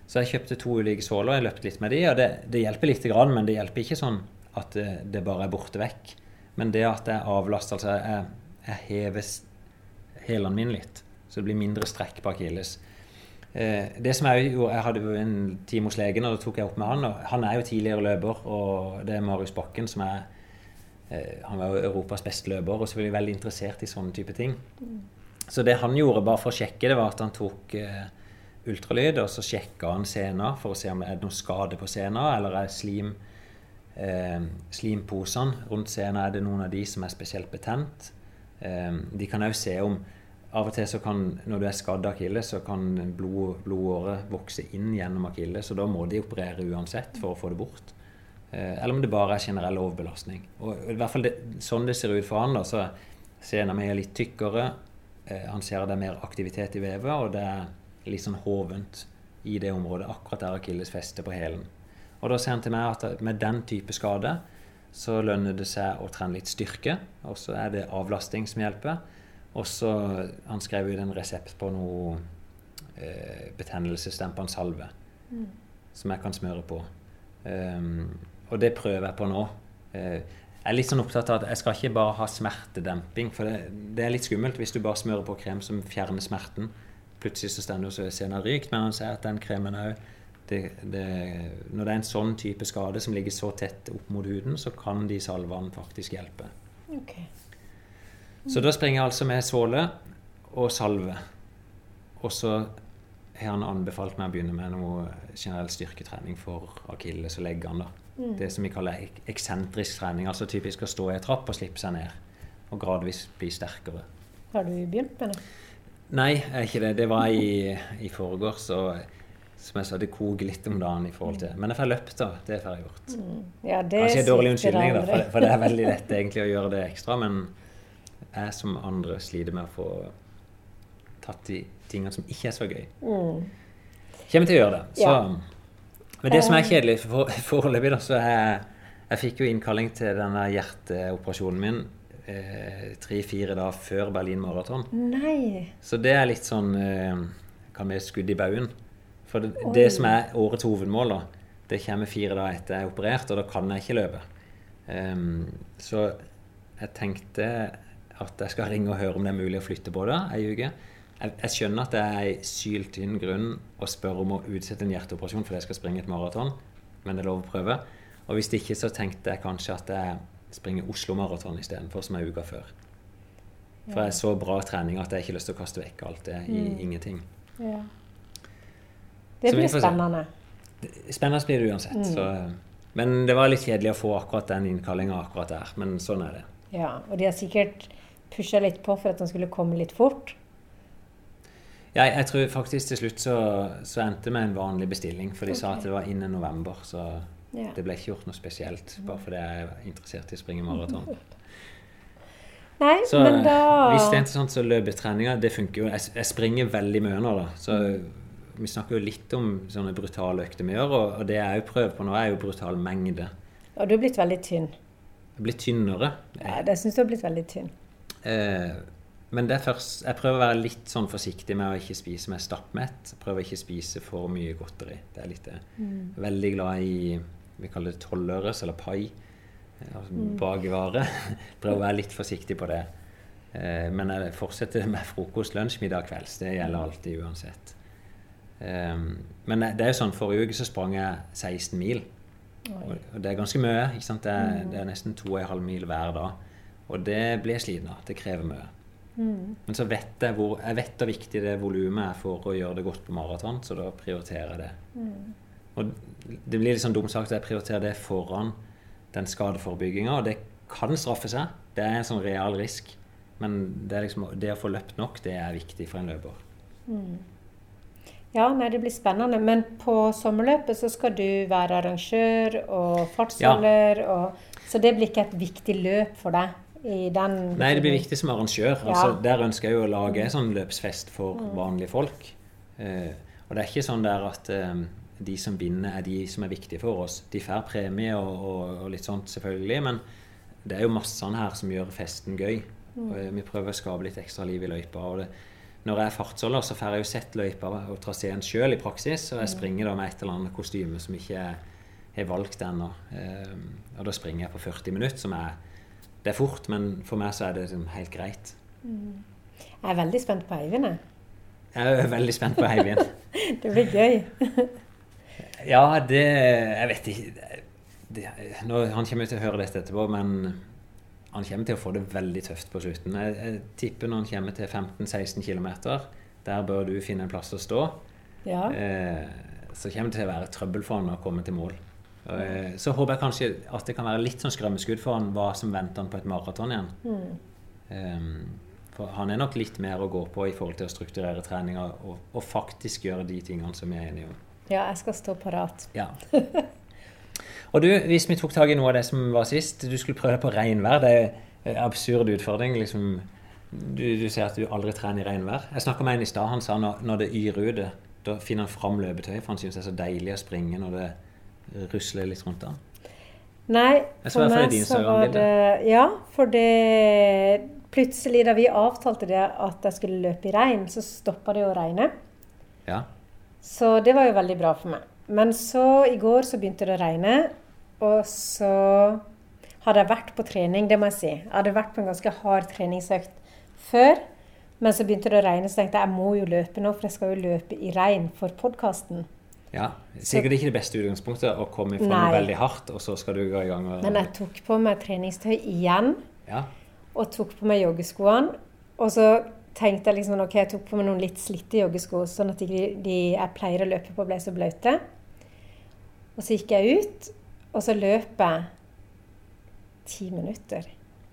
Speaker 2: så jeg kjøpte to ulike såler, jeg løpte litt med de, og det, det hjelper lite grann, men det hjelper ikke sånn at det, bare er borte vekk. Men det at jeg avlaster, altså jeg, jeg hever hælene mine litt, så det blir mindre strekk på akilles. Eh, det som jeg gjorde, jeg hadde jo en time hos legen, og da tok jeg opp med han. og Han er jo tidligere løper, og det er Marius Bakken som er eh, Han var jo Europas beste løper, og selvfølgelig veldig interessert i sånne type ting. Så det han gjorde bare for å sjekke det, var at han tok eh, ultralyd, og så sjekka han sena for å se om det er noe skade på sena, eller er slim eh, slimposene rundt sena, er det noen av de som er spesielt betent. Eh, de kan òg se om Av og til så kan, når du er skadd akille så kan blod, blodåret vokse inn gjennom akille, så da må de operere uansett for å få det bort. Eh, eller om det bare er generell overbelastning. Og i hvert fall det, Sånn det ser ut for han, da, så sena mi er litt tykkere. Eh, han ser det er mer aktivitet i vevet, og det er litt sånn hovent i det området, akkurat der akilles fester på hælen. Og da sier han til meg at med den type skade så lønner det seg å trene litt styrke, og så er det avlasting som hjelper. Og så Han skrev ut en resept på noe eh, betennelsesdempende salve som jeg kan smøre på. Um, og det prøver jeg på nå. Uh, jeg er litt sånn opptatt av at jeg skal ikke bare ha smertedemping, for det, det er litt skummelt hvis du bare smører på krem som fjerner smerten. Plutselig så står du og ser den har rykt, men han sier at den kremen òg det, det, når det er en sånn type skade som ligger så tett opp mot huden, så kan de salvene faktisk hjelpe.
Speaker 1: Ok.
Speaker 2: Så da springer jeg altså med såle og salve. Og så har han anbefalt meg å begynne med noe generell styrketrening for akilles og leggene.
Speaker 1: Mm.
Speaker 2: Det som vi kaller ek- eksentrisk trening. Altså typisk å stå i en trapp og slippe seg ned. Og gradvis bli sterkere.
Speaker 1: Har du begynt med det?
Speaker 2: Nei, jeg er ikke det. Det var i, i forgårs. Og som jeg sa, det koker litt om dagen i forhold til Men jeg får løpt, da. Det får jeg gjort.
Speaker 1: Ja, det
Speaker 2: Kanskje en dårlig unnskyldning, da, for, for det er veldig lett egentlig å gjøre det ekstra. Men jeg som andre sliter med å få tatt de tingene som ikke er så gøy.
Speaker 1: Mm.
Speaker 2: Kommer til å gjøre det. Så.
Speaker 1: Ja.
Speaker 2: Men det som er kjedelig for, foreløpig, da, så er Jeg fikk jo innkalling til denne hjerteoperasjonen min eh, tre-fire dager før Berlin Maraton. Så det er litt sånn eh, Kan vi skudd i baugen? For det, det som er årets hovedmål, da, det kommer fire dager etter jeg er operert, og da kan jeg ikke løpe. Um, så jeg tenkte at jeg skal ringe og høre om det er mulig å flytte på det ei uke. Jeg, jeg skjønner at det er ei syltynn grunn å spørre om å utsette en hjerteoperasjon fordi jeg skal springe et maraton, men det er lov å prøve. Og hvis ikke, så tenkte jeg kanskje at jeg springer Oslo Maraton istedenfor, som er uka før. For jeg er så bra trening at jeg ikke har lyst til å kaste vekk alt det i
Speaker 1: Mm.
Speaker 2: ingenting.
Speaker 1: Ja. Det blir spennende.
Speaker 2: Spennende blir det uansett.
Speaker 1: Mm.
Speaker 2: Så, men det var litt kjedelig å få akkurat den innkallinga akkurat der. Men sånn er det.
Speaker 1: Ja, og de har sikkert pusha litt på for at den skulle komme litt fort.
Speaker 2: Jeg, jeg tror faktisk til slutt så, så endte med en vanlig bestilling. For de sa at det var innen november. Så
Speaker 1: Ja.
Speaker 2: det ble ikke gjort noe spesielt. Bare fordi jeg er interessert i å springe maraton.
Speaker 1: Nei,
Speaker 2: Så
Speaker 1: men da
Speaker 2: hvis det er interessant, så løpetreninga, det funker jo. Jeg, jeg springer veldig mye nå, da. Så vi snakker jo litt om sånne brutale økter vi gjør. Og, det jeg òg prøver på nå, er jo brutal mengde.
Speaker 1: Og du er blitt veldig tynn.
Speaker 2: Jeg blir tynnere.
Speaker 1: Ja, det syns du har blitt veldig tynn.
Speaker 2: Eh, men det er først, jeg prøver å være litt sånn forsiktig med å ikke spise meg stappmett. Prøver prøver ikke spise for mye godteri. Det er litt det. Veldig glad i vi kaller det tolvøres eller pai. Altså mm. bakevare. prøver å være litt forsiktig på det. Eh, men jeg fortsetter med frokost, lunsj, middag, kvelds. Det gjelder alltid uansett. Eh, men det er jo sånn, forrige uke så sprang jeg 16 mil. Og og det er ganske mye. ikke sant? Det er, det er nesten 2,5 mil hver dag. Og det blir jeg sliten av. Det krever mye. Men så vet jeg hvor, jeg vet hvor viktig det volumet er for å gjøre det godt på maraton, så da prioriterer jeg det. Og det blir litt sånn dumt sagt at jeg prioriterer det foran den skadeforebygginga, og det kan straffe seg. Det er en sånn real risk. Men det, er liksom, det å få løpt nok, det er viktig for en løper.
Speaker 1: Ja, nei, det blir spennende. Men på sommerløpet så skal du være arrangør og fartsholder. Og, så det blir ikke et viktig løp for deg? i den
Speaker 2: Nei, det blir viktig som arrangør.
Speaker 1: Ja.
Speaker 2: Altså, der ønsker jeg jo å lage en sånn løpsfest for vanlige folk. Eh, og det er ikke sånn der at eh, de som vinner, er de som er viktige for oss. De får premie og, og, og litt sånt, selvfølgelig, men det er jo massene her som gjør festen gøy. Og, eh, vi prøver å skape litt ekstra liv i løypa. og det når jeg er fartsholder, så får jeg jo sett løypa og traseen sjøl i praksis. Og jeg springer da med et eller annet kostyme som ikke har valgt ennå. Eh, og da springer jeg på 40 minutter, som er Det er fort, men for meg så er det liksom helt greit.
Speaker 1: Jeg er veldig spent på Eivind. jeg.
Speaker 2: Jeg er veldig spent på Eivind.
Speaker 1: Det blir gøy.
Speaker 2: Ja, det Jeg vet ikke det, nå, Han kommer til å høre dette etterpå, men han kommer til å få det veldig tøft på slutten. Jeg, jeg tipper når han kommer til 15-16 km, der bør du finne en plass å stå.
Speaker 1: Ja.
Speaker 2: eh, så kommer det til å være trøbbel for han å komme til mål. Eh, så håper jeg kanskje at det kan være litt sånn skremmeskudd for han hva som venter han på et maraton igjen. Ehm, for han er nok litt mer å gå på i forhold til å strukturere treninga og, og faktisk gjøre de tingene som vi er enige om.
Speaker 1: ja, jeg skal stå parat.
Speaker 2: Ja. Og du, hvis vi tok tak i noe av det som var sist, du skulle prøve deg på regnvær. Det er en absurd utfordring. liksom du, du ser at du aldri trener i regnvær. Jeg snakka med en i stad. Han sa når, når det yrer ute, da finner han fram løpetøy. For han syns det er så deilig å springe når det rusler litt rundt han.
Speaker 1: Nei, for meg så var det Ja, for det Plutselig, da vi avtalte det at jeg skulle løpe i regn, så stoppa det å regne.
Speaker 2: Ja.
Speaker 1: Så det var jo veldig bra for meg. Men så i går så begynte det å regne, og så hadde jeg vært på trening, det må jeg si. Jeg hadde vært på en ganske hard treningsøkt før, men så begynte det å regne, så tenkte jeg jeg må jo løpe nå, for jeg skal jo løpe i regn for podkasten.
Speaker 2: Ja, Sikkert ikke det beste utgangspunktet å komme ifra
Speaker 1: Nei.
Speaker 2: veldig hardt, og så skal du gå i gang. Og,
Speaker 1: Men jeg tok på meg treningstøy igjen,
Speaker 2: ja.
Speaker 1: og tok på meg joggeskoene. Og så tenkte jeg liksom, ok, jeg tok på meg noen litt slitte joggesko, sånn at de, de jeg pleier å løpe på, ble så blaute. Og så gikk jeg ut, og så løp jeg ti minutter.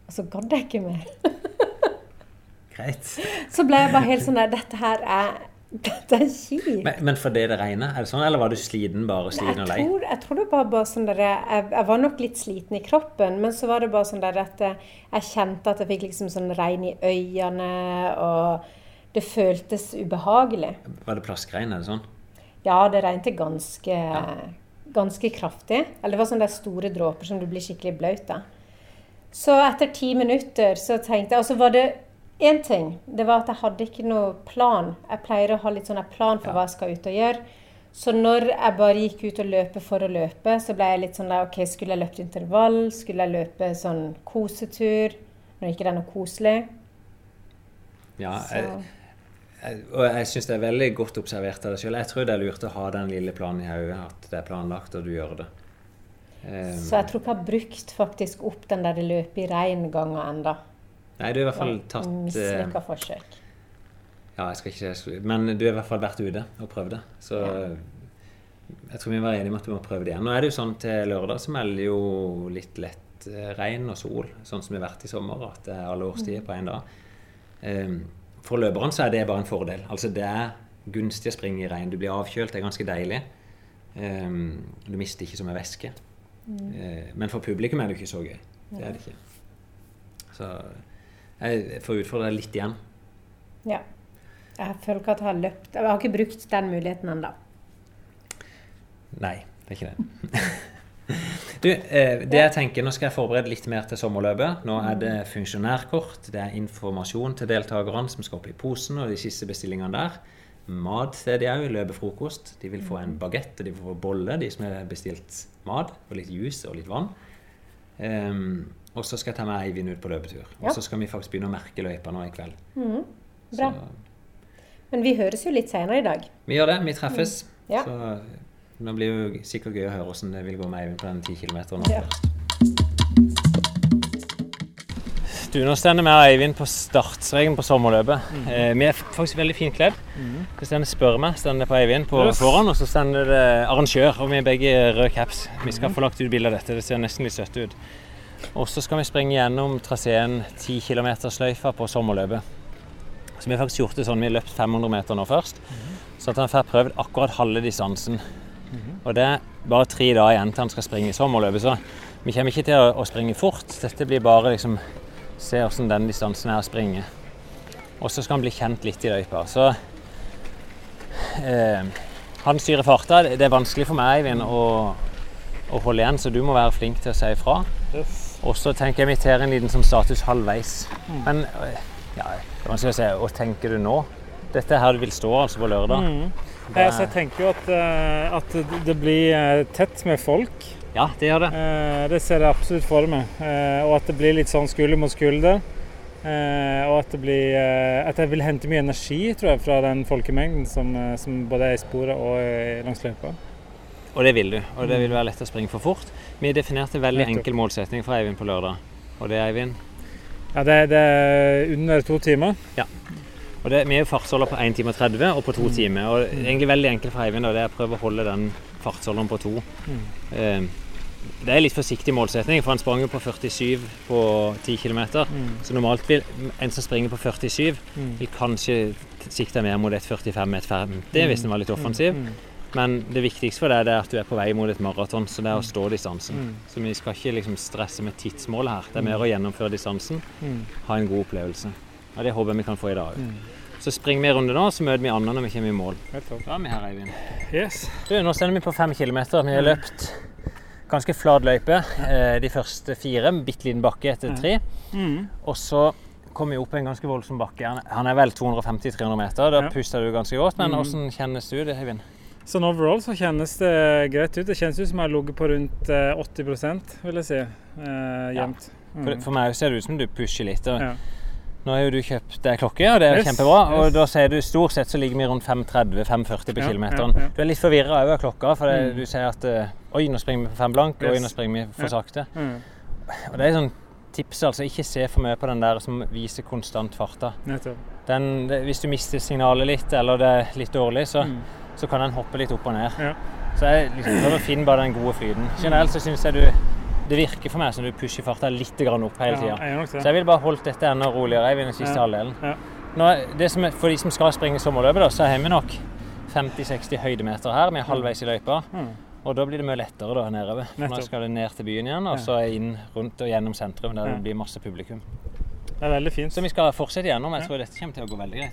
Speaker 1: Og så gadd jeg ikke mer.
Speaker 2: Greit.
Speaker 1: Så ble jeg bare helt sånn der Dette her er Dette er kjipt.
Speaker 2: Men, men fordi det regner, er det sånn, eller var du sliten, bare sliten og lei?
Speaker 1: tror, jeg tror det var bare sånn der, jeg, jeg var nok litt sliten i kroppen, men så var det bare sånn der at jeg, kjente at jeg fikk liksom sånn regn i øynene, og det føltes ubehagelig.
Speaker 2: Var det plaskregn, er det sånn?
Speaker 1: Ja, det regnet ganske, ganske kraftig. Eller det var sånne store dråper som du blir skikkelig blaut av. Så etter ti minutter så tenkte jeg Og så var det én ting. Det var at jeg hadde ikke noe plan. Jeg pleier å ha litt sånn plan for
Speaker 2: Ja.
Speaker 1: hva jeg skal ut og gjøre. Så når jeg bare gikk ut og løpe for å løpe, så ble jeg litt sånn der OK, skulle jeg løpt intervall? Skulle jeg løpe sånn kosetur? Når ikke det er noe koselig.
Speaker 2: Ja, jeg, og jeg syns det er veldig godt observert av deg sjøl. Jeg tror det er lurt å ha den lille planen i hodet, at det er planlagt, og du gjør det. Um,
Speaker 1: så jeg tror ikke jeg har brukt faktisk opp den der løpet i regn-ganga ennå.
Speaker 2: nei, du har i hvert fall tatt eh,
Speaker 1: Mislykka forsøk.
Speaker 2: Ja, jeg skal ikke Men du har i hvert fall vært ute og prøvd det. Så jeg tror vi var enige om at du må prøve det igjen. Nå er det jo sånn til lørdag så melder jo litt lett eh, regn og sol, sånn som det har vært i sommer, at det er alle årstider på én dag. Eh, For løperen så er det bare en fordel. Altså det er gunstig å springe i regn. Du blir avkjølt, det er ganske deilig. Um, Du mister ikke så mye væske. Eh, Men for publikum er det jo ikke så gøy. Det er det ikke. Så jeg får utfordre deg litt igjen.
Speaker 1: Ja. Jeg føler ikke at jeg har løpt Jeg har ikke brukt den muligheten ennå.
Speaker 2: Nei, det er ikke det. Du, eh, det jeg tenker, Nå skal jeg forberede litt mer til sommerløpet. Nå er det funksjonærkort, det er informasjon til deltakerne som skal opp i posen, og de siste bestillingene der. Mat til de òg, løpefrokost. De vil få en bagett og de vil få bolle, de som har bestilt mat. Og litt juice og litt vann. Um, og så skal jeg ta med Eivind ut på løpetur. Og så skal vi faktisk begynne å merke løypa nå i kveld.
Speaker 1: Bra.
Speaker 2: Så
Speaker 1: Men vi høres jo litt senere i dag.
Speaker 2: vi gjør det. Vi treffes.
Speaker 1: Ja.
Speaker 2: Så det blir jo sikkert gøy å høre hvordan det vil gå med Eivind på den 10 km nå
Speaker 1: Ja.
Speaker 2: Du, nå står vi med Eivind på startstreken på sommerløpet. Eh, vi er faktisk veldig fint kledd. Det står spør meg står det på Eivind på
Speaker 3: Yes.
Speaker 2: foran, og så står det arrangør, og vi er begge røde caps. Vi skal få lagt ut bilde av dette, det ser nesten litt søtt ut. Og så skal vi springe gjennom traseen 10 km-sløyfa på sommerløpet. Så vi har faktisk gjort det sånn, vi har løpt 500 meter nå først, så at han får prøvd akkurat halve distansen. Og det er bare tre dager igjen til han skal springe i sommerløpet, så vi kommer ikke til å, springe fort. Dette blir bare liksom se hvordan den distansen er å springe. Og så skal han bli kjent litt i løypa. Så eh, han styrer farta. Det er vanskelig for meg, Eivind, å, å holde igjen, så du må være flink til å si ifra. Og så tenker jeg vi tar en liten sånn status halvveis. Men øh, ja, det er vanskelig å si. Hva tenker du nå? Dette er her du vil stå altså på lørdag.
Speaker 3: Eh, så jeg tenker jo at, eh, at det blir eh, tett med folk.
Speaker 2: Ja, det gjør det.
Speaker 3: Eh, det ser jeg absolutt for meg. Og at det blir litt sånn skulder mot skulder. Og at det blir At jeg vil hente mye energi, tror jeg, fra den folkemengden som, som både er i sporet og langs løypa.
Speaker 2: Og det vil du. Og det vil være lett å springe for fort. Vi definerte en veldig enkel målsetning for Eivind på lørdag. Og det, Eivind
Speaker 3: Ja, det, det er under to timer.
Speaker 2: Og det, Vi er jo fartsholder på 1 time og 30 og på 2 timer. Og er egentlig veldig enkelt for Eivind det er å prøve å holde den fartsholderen på 2. Eh, det er en litt forsiktig målsetning, for han sprang jo på 47 på 10 km. Så normalt vil en som springer på 47, vil kanskje sikte mer mot et 45 med et 50 hvis den var litt offensiv. Men det viktigste for deg er at du er på vei mot et maraton, så det er å stå distansen. Så vi skal ikke liksom stresse med tidsmålet her. Det er mer å gjennomføre distansen, ha en god opplevelse. Og det håper jeg vi kan få i dag òg. Så springer vi en runde nå, så møter vi Anna når vi kommer i mål. Da er vi her, Eivind.
Speaker 3: Yes.
Speaker 2: Du, nå står vi på fem kilometer. Vi har løpt ganske flat løype. eh, De første fire, bitte liten bakke etter tre.
Speaker 3: Mm.
Speaker 2: Og så kom vi opp en ganske voldsom bakke. Han- er vel 250-300 meter. Da puster du ganske godt. Men
Speaker 3: Mm.
Speaker 2: hvordan kjennes du det, Eivind?
Speaker 3: Sånn overall så kjennes det greit ut. Det kjennes ut som jeg har ligget på rundt eh, 80 vil jeg si. Eh, jevnt.
Speaker 2: For,
Speaker 3: Mm.
Speaker 2: for meg ser det ut som du pusher litt. Og
Speaker 3: Ja.
Speaker 2: Nå har jo du kjøpt deg klokke, og det er
Speaker 3: Yes,
Speaker 2: kjempebra. Og da sier du stort sett så ligger vi rundt 5.30-5.40 på
Speaker 3: Ja,
Speaker 2: kilometeren.
Speaker 3: ja, ja.
Speaker 2: Du er litt forvirra over klokka, for
Speaker 3: Mm.
Speaker 2: du sier at eh, Oi, nå springer vi på fem blank. Oi, nå springer vi for sakte.
Speaker 3: Mm.
Speaker 2: Og det er sånn tips, altså. Ikke se for mye på den der som viser konstant farta. Den, det, hvis du mister signalet litt, eller det er litt dårlig, så,
Speaker 3: Mm.
Speaker 2: så kan den hoppe litt opp og ned.
Speaker 3: Ja.
Speaker 2: Så jeg liksom prøver å finne bare den gode flyten. Generelt så syns jeg du Det virker for meg som du pusher farta litt grann opp hele tida.
Speaker 3: Ja,
Speaker 2: Så jeg ville bare holdt dette enda roligere i den siste
Speaker 3: Ja.
Speaker 2: halvdelen.
Speaker 3: Ja.
Speaker 2: Nå, det som er, for de som skal springe sommerløpet, da, så har vi nok 50-60 høydemeter her. Vi er halvveis i løypa.
Speaker 3: Mm.
Speaker 2: Og da blir det mye lettere da nedover. Nå skal det ned til byen igjen, og så inn rundt og gjennom sentrum, der det blir masse publikum.
Speaker 3: Det er veldig fint.
Speaker 2: Så vi skal fortsette gjennom. Jeg tror dette kommer til å gå veldig greit.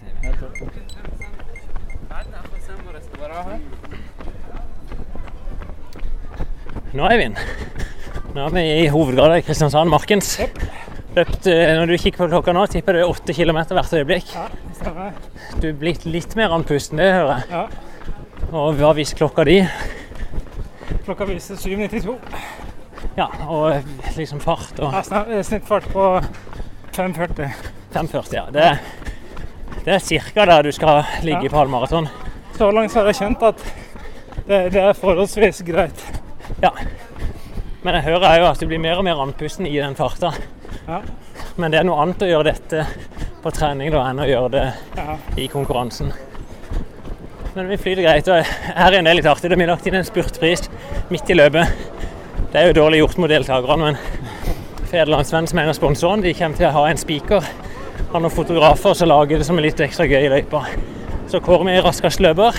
Speaker 2: Nå, Eivind, nå er vi i hovedgata i Kristiansand, Markens. Løpt, eh, når du kikker på klokka nå, tipper du åtte kilometer hvert øyeblikk.
Speaker 3: Ja, stemmer.
Speaker 2: Du er blitt litt mer andpusten, det hører jeg.
Speaker 3: Ja.
Speaker 2: Og hva viser klokka di?
Speaker 3: Klokka viser 7.92.
Speaker 2: Ja, og liksom fart og
Speaker 3: Ja, eh, Snittfart på 5.40.
Speaker 2: 5,40, ja. Det, det er ca. der du skal ligge
Speaker 3: Ja.
Speaker 2: på halvmaraton.
Speaker 3: Så langt så har jeg kjent at det, det er forholdsvis greit.
Speaker 2: Ja. Men jeg hører jo at du blir mer og mer andpusten i den farta.
Speaker 3: Ja.
Speaker 2: Men det er noe annet å gjøre dette på trening da, enn å gjøre det
Speaker 3: Ja.
Speaker 2: i konkurransen. Men vi flyter greit. og Her er det litt artig. Det er lagt inn en spurtpris midt i løpet. Det er jo dårlig gjort mot deltakerne, men Federlandsvennen, som er en av sponsorene, de kommer til å ha en spiker av noen fotografer som lager det som er litt ekstra gøy i løypa. Så kårer vi raskest løper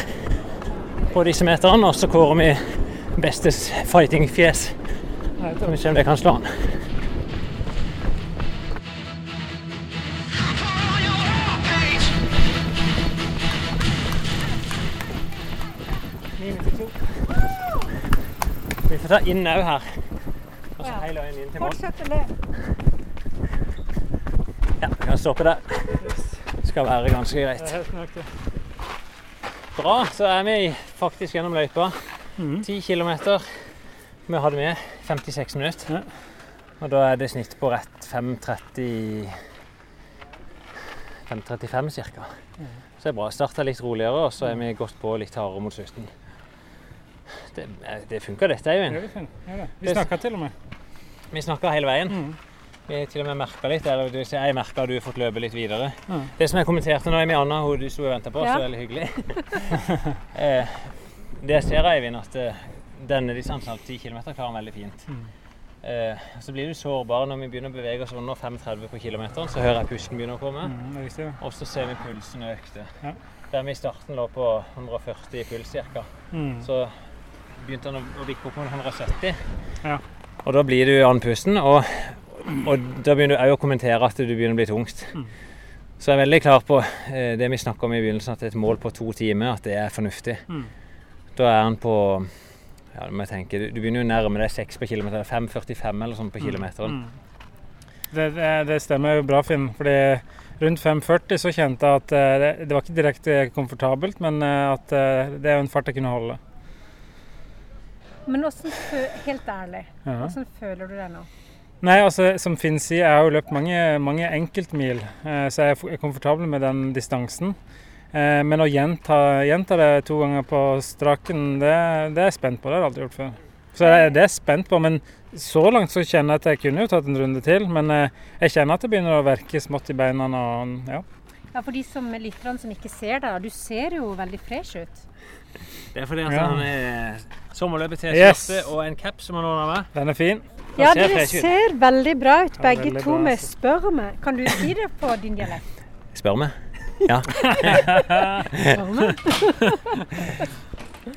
Speaker 2: på disse meterne, og så kårer vi bestes fighting-fjes. Skal vi se om det kan slå han. Vi får ta inn òg her. Og så hele veien inn til mål. Ja, vi kan stoppe der. Skal være ganske greit. Bra, så er vi faktisk gjennom løypa. Ti kilometer. Vi hadde med 56 minutter.
Speaker 3: Ja.
Speaker 2: Og da er det snitt på rett 5.30 5.35 ca. Så det er bra. Starta litt roligere, og så er vi gått på litt hardere mot slutten. Det, det funker dette,
Speaker 3: Ja,
Speaker 2: Eivind.
Speaker 3: vi ja, det. Vi
Speaker 2: Det-
Speaker 3: snakka til og med.
Speaker 2: Vi snakka hele veien.
Speaker 3: Mm.
Speaker 2: Vi har til og med merka litt. Eller det jeg merka du har fått løpe litt videre.
Speaker 3: Ja.
Speaker 2: Det som jeg kommenterte nå, med Anna, hun du sto og venta på,
Speaker 1: Ja.
Speaker 2: så veldig hyggelig. Det det jeg ser, Eivind, at eh, denne distansen, av 10 km, klarer han veldig fint.
Speaker 3: Mm.
Speaker 2: Eh, så blir du sårbar når vi begynner å bevege oss under 5,30 på kilometeren. Så hører jeg pusten begynne å komme.
Speaker 3: Det.
Speaker 2: Og så ser vi pulsen økte.
Speaker 3: Ja.
Speaker 2: Der vi i starten lå på 140 i puls ca.
Speaker 3: mm.
Speaker 2: Så begynte han å, bikke opp mot 170.
Speaker 3: Ja.
Speaker 2: Og da blir du andpusten, og, og da begynner du òg å kommentere at du begynner å bli tungt.
Speaker 3: Mm.
Speaker 2: Så jeg er veldig klar på eh, det vi snakka om i begynnelsen, at et mål på to timer at det er fornuftig.
Speaker 3: Mm.
Speaker 2: Da er han på ja, nå må jeg tenke, du, du begynner jo nærme deg 6 på kilometer, 5,45 eller sånn på kilometeren.
Speaker 3: Mm. Det, det, det stemmer jo bra, Finn. fordi rundt 5,40 så kjente jeg at eh, det, det var ikke direkte komfortabelt, men eh, at eh, det er jo en fart jeg kunne holde.
Speaker 1: Men hvordan, helt ærlig,
Speaker 3: Ja.
Speaker 1: hvordan føler du deg nå?
Speaker 3: Nei, altså som Finn sier, jeg har jo løpt mange, mange enkeltmil, så jeg er komfortabel med den distansen. Eh, men å gjenta, gjenta det to ganger på straken, det, det er jeg spent på. Det har jeg aldri gjort før. Så det, er- det er jeg spent på, men så langt så kjenner jeg at jeg kunne jo tatt en runde til. Men eh, jeg kjenner at det begynner å verke smått i beina. Og, ja.
Speaker 1: Ja, For de som er lytterne som ikke ser deg, du ser jo veldig fresh ut.
Speaker 2: Det er fordi at
Speaker 3: Ja.
Speaker 2: han er sommerløpet
Speaker 3: Yes.
Speaker 2: Og en caps som han ordner med.
Speaker 3: Den er fin.
Speaker 2: Den
Speaker 1: Ja,
Speaker 2: ser
Speaker 1: dere ser veldig bra ut, begge
Speaker 3: ja,
Speaker 1: to
Speaker 3: bra,
Speaker 1: med
Speaker 3: altså.
Speaker 1: 'spør meg'. Kan du si det på din dialekt?
Speaker 2: Spør meg. Ja.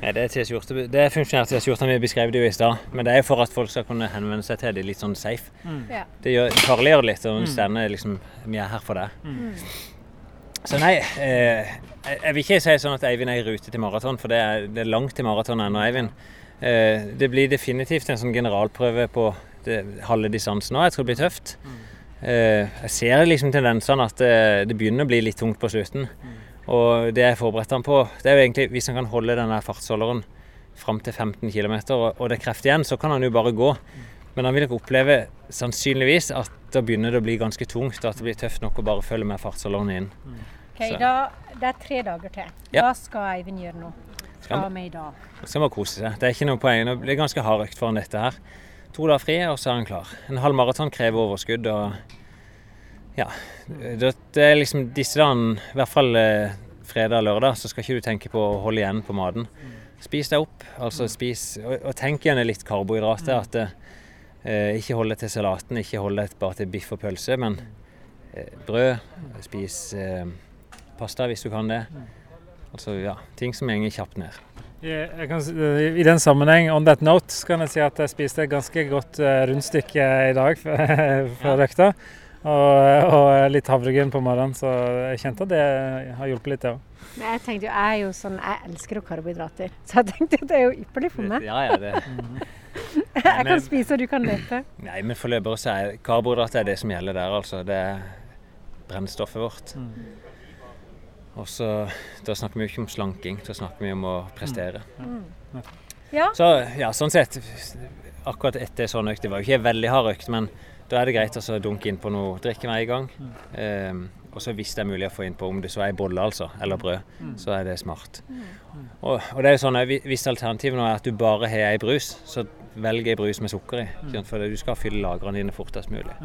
Speaker 2: Ja, det er. Det er funksjonær T-skjorte. Vi beskrev det jo i stad. Men det er jo for at folk skal kunne henvende seg til det litt sånn safe.
Speaker 1: Ja.
Speaker 2: Det gjør, farliggjør det litt og
Speaker 3: Mm.
Speaker 2: liksom Vi er her for deg.
Speaker 1: Mm.
Speaker 2: Så nei, eh, jeg vil ikke si sånn at Eivind er i rute til maraton, for det er, det er langt til maraton ennå, Eivind. Eh, det blir definitivt en sånn generalprøve på det, halve distansen nå. Jeg tror det blir tøft. Eh, jeg ser liksom tendensene at det, det begynner å bli litt tungt på slutten. Og det jeg forberedte han på, det er jo egentlig hvis han kan holde denne fartsholderen fram til 15 km og, det er kreft igjen, så kan han jo bare gå. Men han vil nok oppleve sannsynligvis at da begynner det å bli ganske tungt. og At det blir tøft nok å bare følge med fartsholderen inn.
Speaker 1: Ok,
Speaker 2: Så-
Speaker 1: da, Det er tre dager til.
Speaker 2: Ja.
Speaker 1: Hva skal Eivind gjøre nå?
Speaker 2: Skal
Speaker 1: Fra
Speaker 2: han-
Speaker 1: i
Speaker 2: dag? Skal man kose seg. Det er ikke noe poeng. Det blir ganske hard økt foran dette her. To dager fri, og så er han klar. En halv maraton krever overskudd, og ja. Det, er liksom disse dagene, i hvert fall eh, fredag og lørdag, så skal ikke du tenke på å holde igjen på maten. Spis deg opp, altså spis Og, tenk igjen litt karbohydrater. At det, eh, ikke hold deg til salaten, ikke hold deg bare til biff og pølse, men eh, brød. Spis eh, pasta hvis du kan det. Altså ja, ting som går kjapt ned.
Speaker 3: Kan, I den sammenheng, on that note, så kan jeg si at jeg spiste et ganske godt eh, rundstykke i dag før røkta. Og, og litt havregryn på morgenen, så jeg kjente at det har hjulpet litt, det òg.
Speaker 1: Men jeg tenkte jo, jeg er jo sånn, jeg elsker jo karbohydrater. Så jeg tenkte at det er jo ypperlig for meg.
Speaker 2: Ja, ja, det.
Speaker 1: Jeg kan spise, og du kan løpe.
Speaker 2: Nei, men for løpere så er karbohydrater er det som gjelder der, altså. Det er brennstoffet vårt. Og så Da snakker vi jo ikke om slanking, da snakker vi om å prestere.
Speaker 1: Ja.
Speaker 2: Så ja, sånn sett Akkurat etter sånn økt, det var jo ikke en veldig hard økt, men da er det greit å altså, dunke inn på noe drikke med en gang. Um, og så hvis det er mulig å få inn på om det så er bolle, altså, eller brød, så er det smart. Og, og det er jo sånn at hvis alternativet nå er at du bare har ei brus, så velg ei brus med sukker i. For du skal fylle lagrene dine fortest mulig.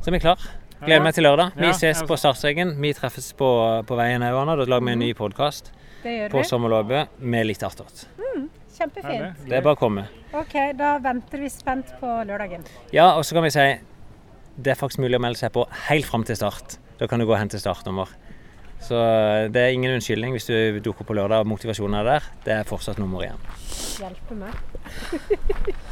Speaker 2: Så er vi klar. Gleder meg til lørdag. Vi ses på startstreken. Vi treffes på, på veien òg. Da lager vi en ny podkast på
Speaker 1: vi.
Speaker 2: med litt attåt.
Speaker 1: Kjempefint.
Speaker 2: Det er bare å komme.
Speaker 1: OK, da venter vi spent på lørdagen.
Speaker 2: Ja, og så kan vi si det er faktisk mulig å melde seg på helt fram til start. Da kan du gå og hente startnummer. Så eh, det er ingen unnskyldning hvis du dukker på lørdag og motivasjonen er der. Det er fortsatt nummer igjen.
Speaker 1: Hjelpe meg.